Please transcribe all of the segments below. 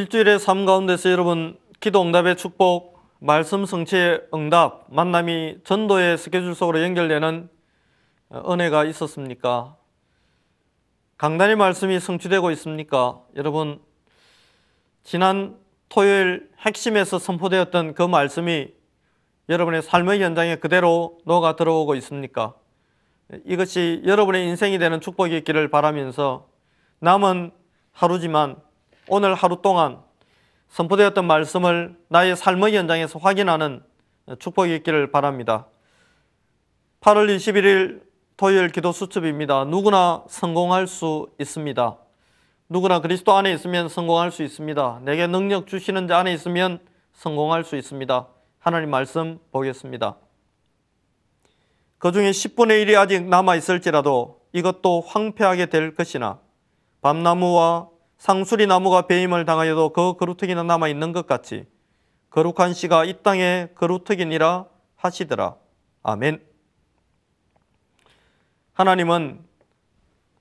일주일의 삶 가운데서 여러분 기도 응답의 축복, 말씀 성취의 응답, 만남이 전도의 스케줄 속으로 연결되는 은혜가 있었습니까? 강단의 말씀이 성취되고 있습니까? 여러분 지난 토요일 핵심에서 선포되었던 그 말씀이 여러분의 삶의 현장에 그대로 녹아 들어오고 있습니까? 이것이 여러분의 인생이 되는 축복이 있기를 바라면서 남은 하루지만 오늘 하루 동안 선포되었던 말씀을 나의 삶의 현장에서 확인하는 축복이 있기를 바랍니다. 8월 21일 토요일 기도 수첩입니다. 누구나 성공할 수 있습니다. 누구나 그리스도 안에 있으면 성공할 수 있습니다. 내게 능력 주시는 자 안에 있으면 성공할 수 있습니다. 하나님 말씀 보겠습니다. 그 중에 10분의 1이 아직 남아 있을지라도 이것도 황폐하게 될 것이나 밤나무와 상수리 나무가 배임을 당하여도 그 그루터기는 남아 있는 것 같이 거룩한 씨가 이 땅에 그루터기니라 하시더라. 아멘. 하나님은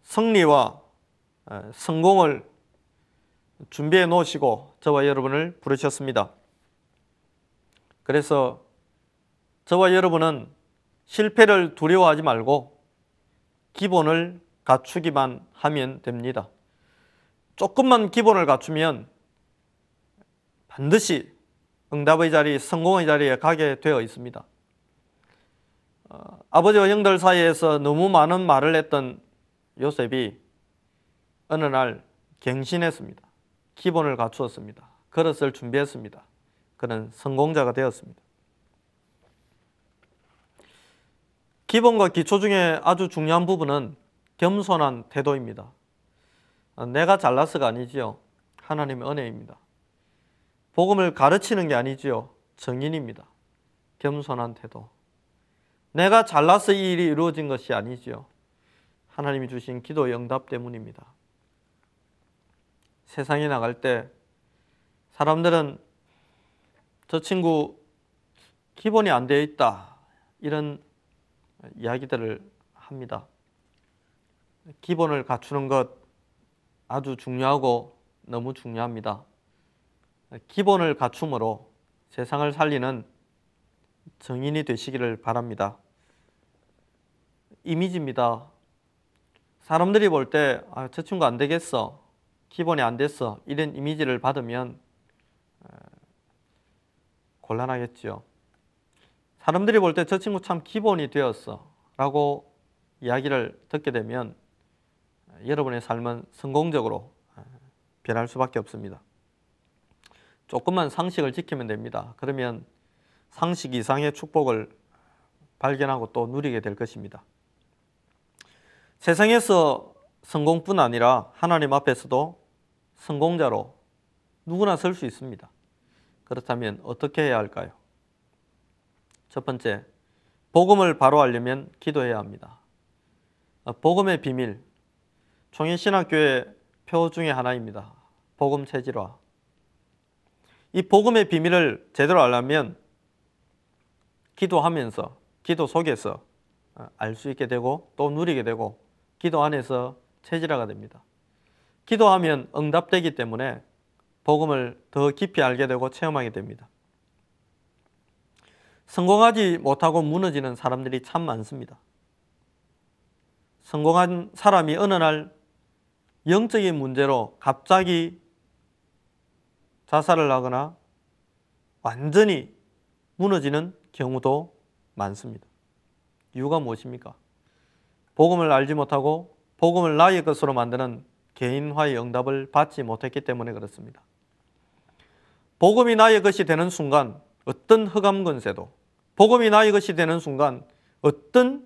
승리와 성공을 준비해 놓으시고 저와 여러분을 부르셨습니다. 그래서 저와 여러분은 실패를 두려워하지 말고 기본을 갖추기만 하면 됩니다. 조금만 기본을 갖추면 반드시 응답의 자리, 성공의 자리에 가게 되어 있습니다. 어, 아버지와 형들 사이에서 너무 많은 말을 했던 요셉이 어느 날 갱신했습니다. 기본을 갖추었습니다. 그릇을 준비했습니다. 그는 성공자가 되었습니다. 기본과 기초 중에 아주 중요한 부분은 겸손한 태도입니다. 내가 잘나서가 아니지요. 하나님의 은혜입니다. 복음을 가르치는 게 아니지요. 정인입니다. 겸손한 태도. 내가 잘나서 이 일이 이루어진 것이 아니지요. 하나님이 주신 기도의 응답 때문입니다. 세상에 나갈 때 사람들은 저 친구 기본이 안 되어 있다. 이런 이야기들을 합니다. 기본을 갖추는 것 아주 중요하고 너무 중요합니다. 기본을 갖춤으로 세상을 살리는 정인이 되시기를 바랍니다. 이미지입니다. 사람들이 볼 때, 아, 저 친구 안 되겠어. 기본이 안 됐어. 이런 이미지를 받으면 곤란하겠죠. 사람들이 볼 때 저 친구 참 기본이 되었어. 라고 이야기를 듣게 되면 여러분의 삶은 성공적으로 변할 수밖에 없습니다. 조금만 상식을 지키면 됩니다. 그러면 상식 이상의 축복을 발견하고 또 누리게 될 것입니다. 세상에서 성공뿐 아니라 하나님 앞에서도 성공자로 누구나 설 수 있습니다. 그렇다면 어떻게 해야 할까요? 첫 번째, 복음을 바로 알려면 기도해야 합니다. 복음의 비밀, 총인신학교의 표 중에 하나입니다. 복음 체질화. 이 복음의 비밀을 제대로 알려면 기도하면서, 기도 속에서 알 수 있게 되고 또 누리게 되고 기도 안에서 체질화가 됩니다. 기도하면 응답되기 때문에 복음을 더 깊이 알게 되고 체험하게 됩니다. 성공하지 못하고 무너지는 사람들이 참 많습니다. 성공한 사람이 어느 날 영적인 문제로 갑자기 자살을 하거나 완전히 무너지는 경우도 많습니다. 이유가 무엇입니까? 복음을 알지 못하고 복음을 나의 것으로 만드는 개인화의 응답을 받지 못했기 때문에 그렇습니다. 복음이 나의 것이 되는 순간 어떤 흑암 권세도 복음이 나의 것이 되는 순간 어떤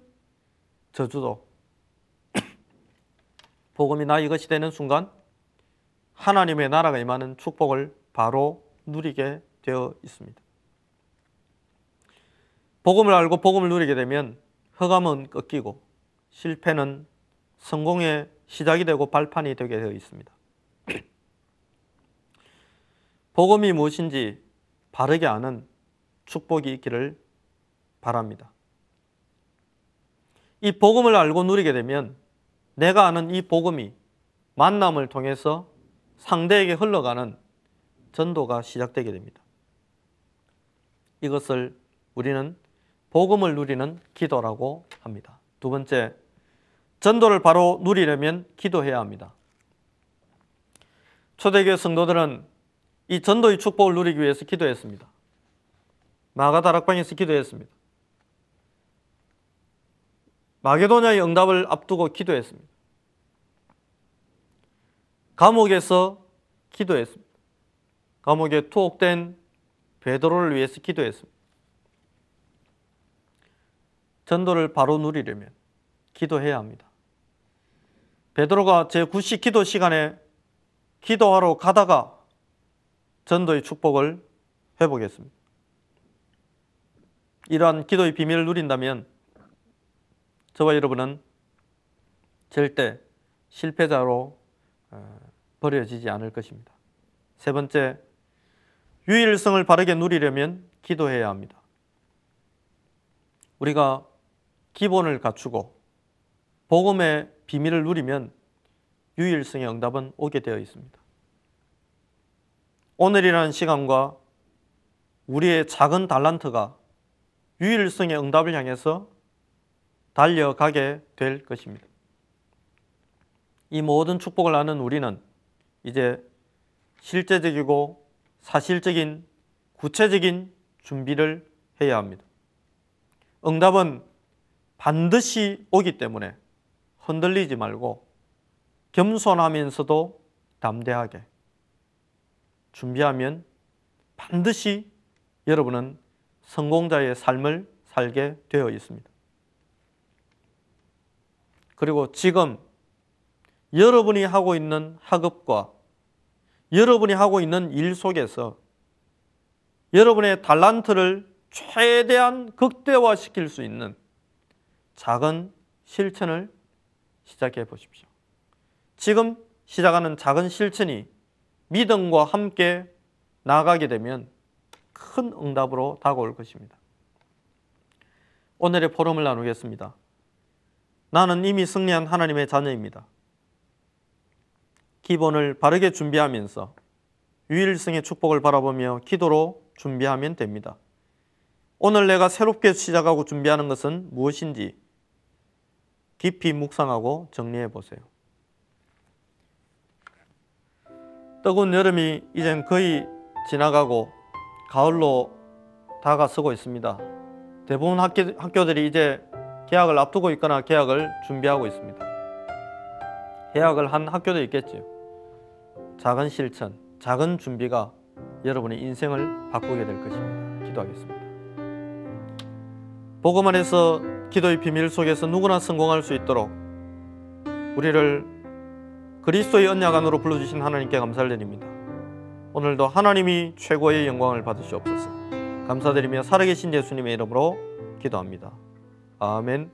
저주도 복음이 나의 것이 되는 순간 하나님의 나라가 임하는 축복을 바로 누리게 되어 있습니다. 복음을 알고 복음을 누리게 되면 흑암은 꺾이고 실패는 성공의 시작이 되고 발판이 되게 되어 있습니다. 복음이 무엇인지 바르게 아는 축복이 있기를 바랍니다. 이 복음을 알고 누리게 되면 내가 아는 이 복음이 만남을 통해서 상대에게 흘러가는 전도가 시작되게 됩니다. 이것을 우리는 복음을 누리는 기도라고 합니다. 두 번째, 전도를 바로 누리려면 기도해야 합니다. 초대교회 성도들은 이 전도의 축복을 누리기 위해서 기도했습니다. 마가 다락방에서 기도했습니다. 마게도냐의 응답을 앞두고 기도했습니다. 감옥에서 기도했습니다. 감옥에 투옥된 베드로를 위해서 기도했습니다. 전도를 바로 누리려면 기도해야 합니다. 베드로가 제9시 기도 시간에 기도하러 가다가 전도의 축복을 회복했습니다. 이러한 기도의 비밀을 누린다면 저와 여러분은 절대 실패자로 어, 버려지지 않을 것입니다. 세 번째, 유일성을 바르게 누리려면 기도해야 합니다. 우리가 기본을 갖추고 복음의 비밀을 누리면 유일성의 응답은 오게 되어 있습니다. 오늘이라는 시간과 우리의 작은 달란트가 유일성의 응답을 향해서 달려가게 될 것입니다. 이 모든 축복을 아는 우리는 이제 실제적이고 사실적인 구체적인 준비를 해야 합니다. 응답은 반드시 오기 때문에 흔들리지 말고 겸손하면서도 담대하게 준비하면 반드시 여러분은 성공자의 삶을 살게 되어 있습니다. 그리고 지금 여러분이 하고 있는 학업과 여러분이 하고 있는 일 속에서 여러분의 달란트를 최대한 극대화시킬 수 있는 작은 실천을 시작해 보십시오. 지금 시작하는 작은 실천이 믿음과 함께 나가게 되면 큰 응답으로 다가올 것입니다. 오늘의 포럼을 나누겠습니다. 나는 이미 승리한 하나님의 자녀입니다. 기본을 바르게 준비하면서 유일성의 축복을 바라보며 기도로 준비하면 됩니다. 오늘 내가 새롭게 시작하고 준비하는 것은 무엇인지 깊이 묵상하고 정리해 보세요. 뜨거운 여름이 이젠 거의 지나가고 가을로 다가서고 있습니다. 대부분 학교, 학교들이 이제 개학을 앞두고 있거나 개학을 준비하고 있습니다. 개학을 한 학교도 있겠지요. 작은 실천, 작은 준비가 여러분의 인생을 바꾸게 될 것입니다. 기도하겠습니다. 복음 안에서 기도의 비밀 속에서 누구나 성공할 수 있도록 우리를 그리스도의 언약 안으로 불러주신 하나님께 감사를 드립니다. 오늘도 하나님이 최고의 영광을 받으시옵소서. 감사드리며 살아계신 예수님의 이름으로 기도합니다. Amen.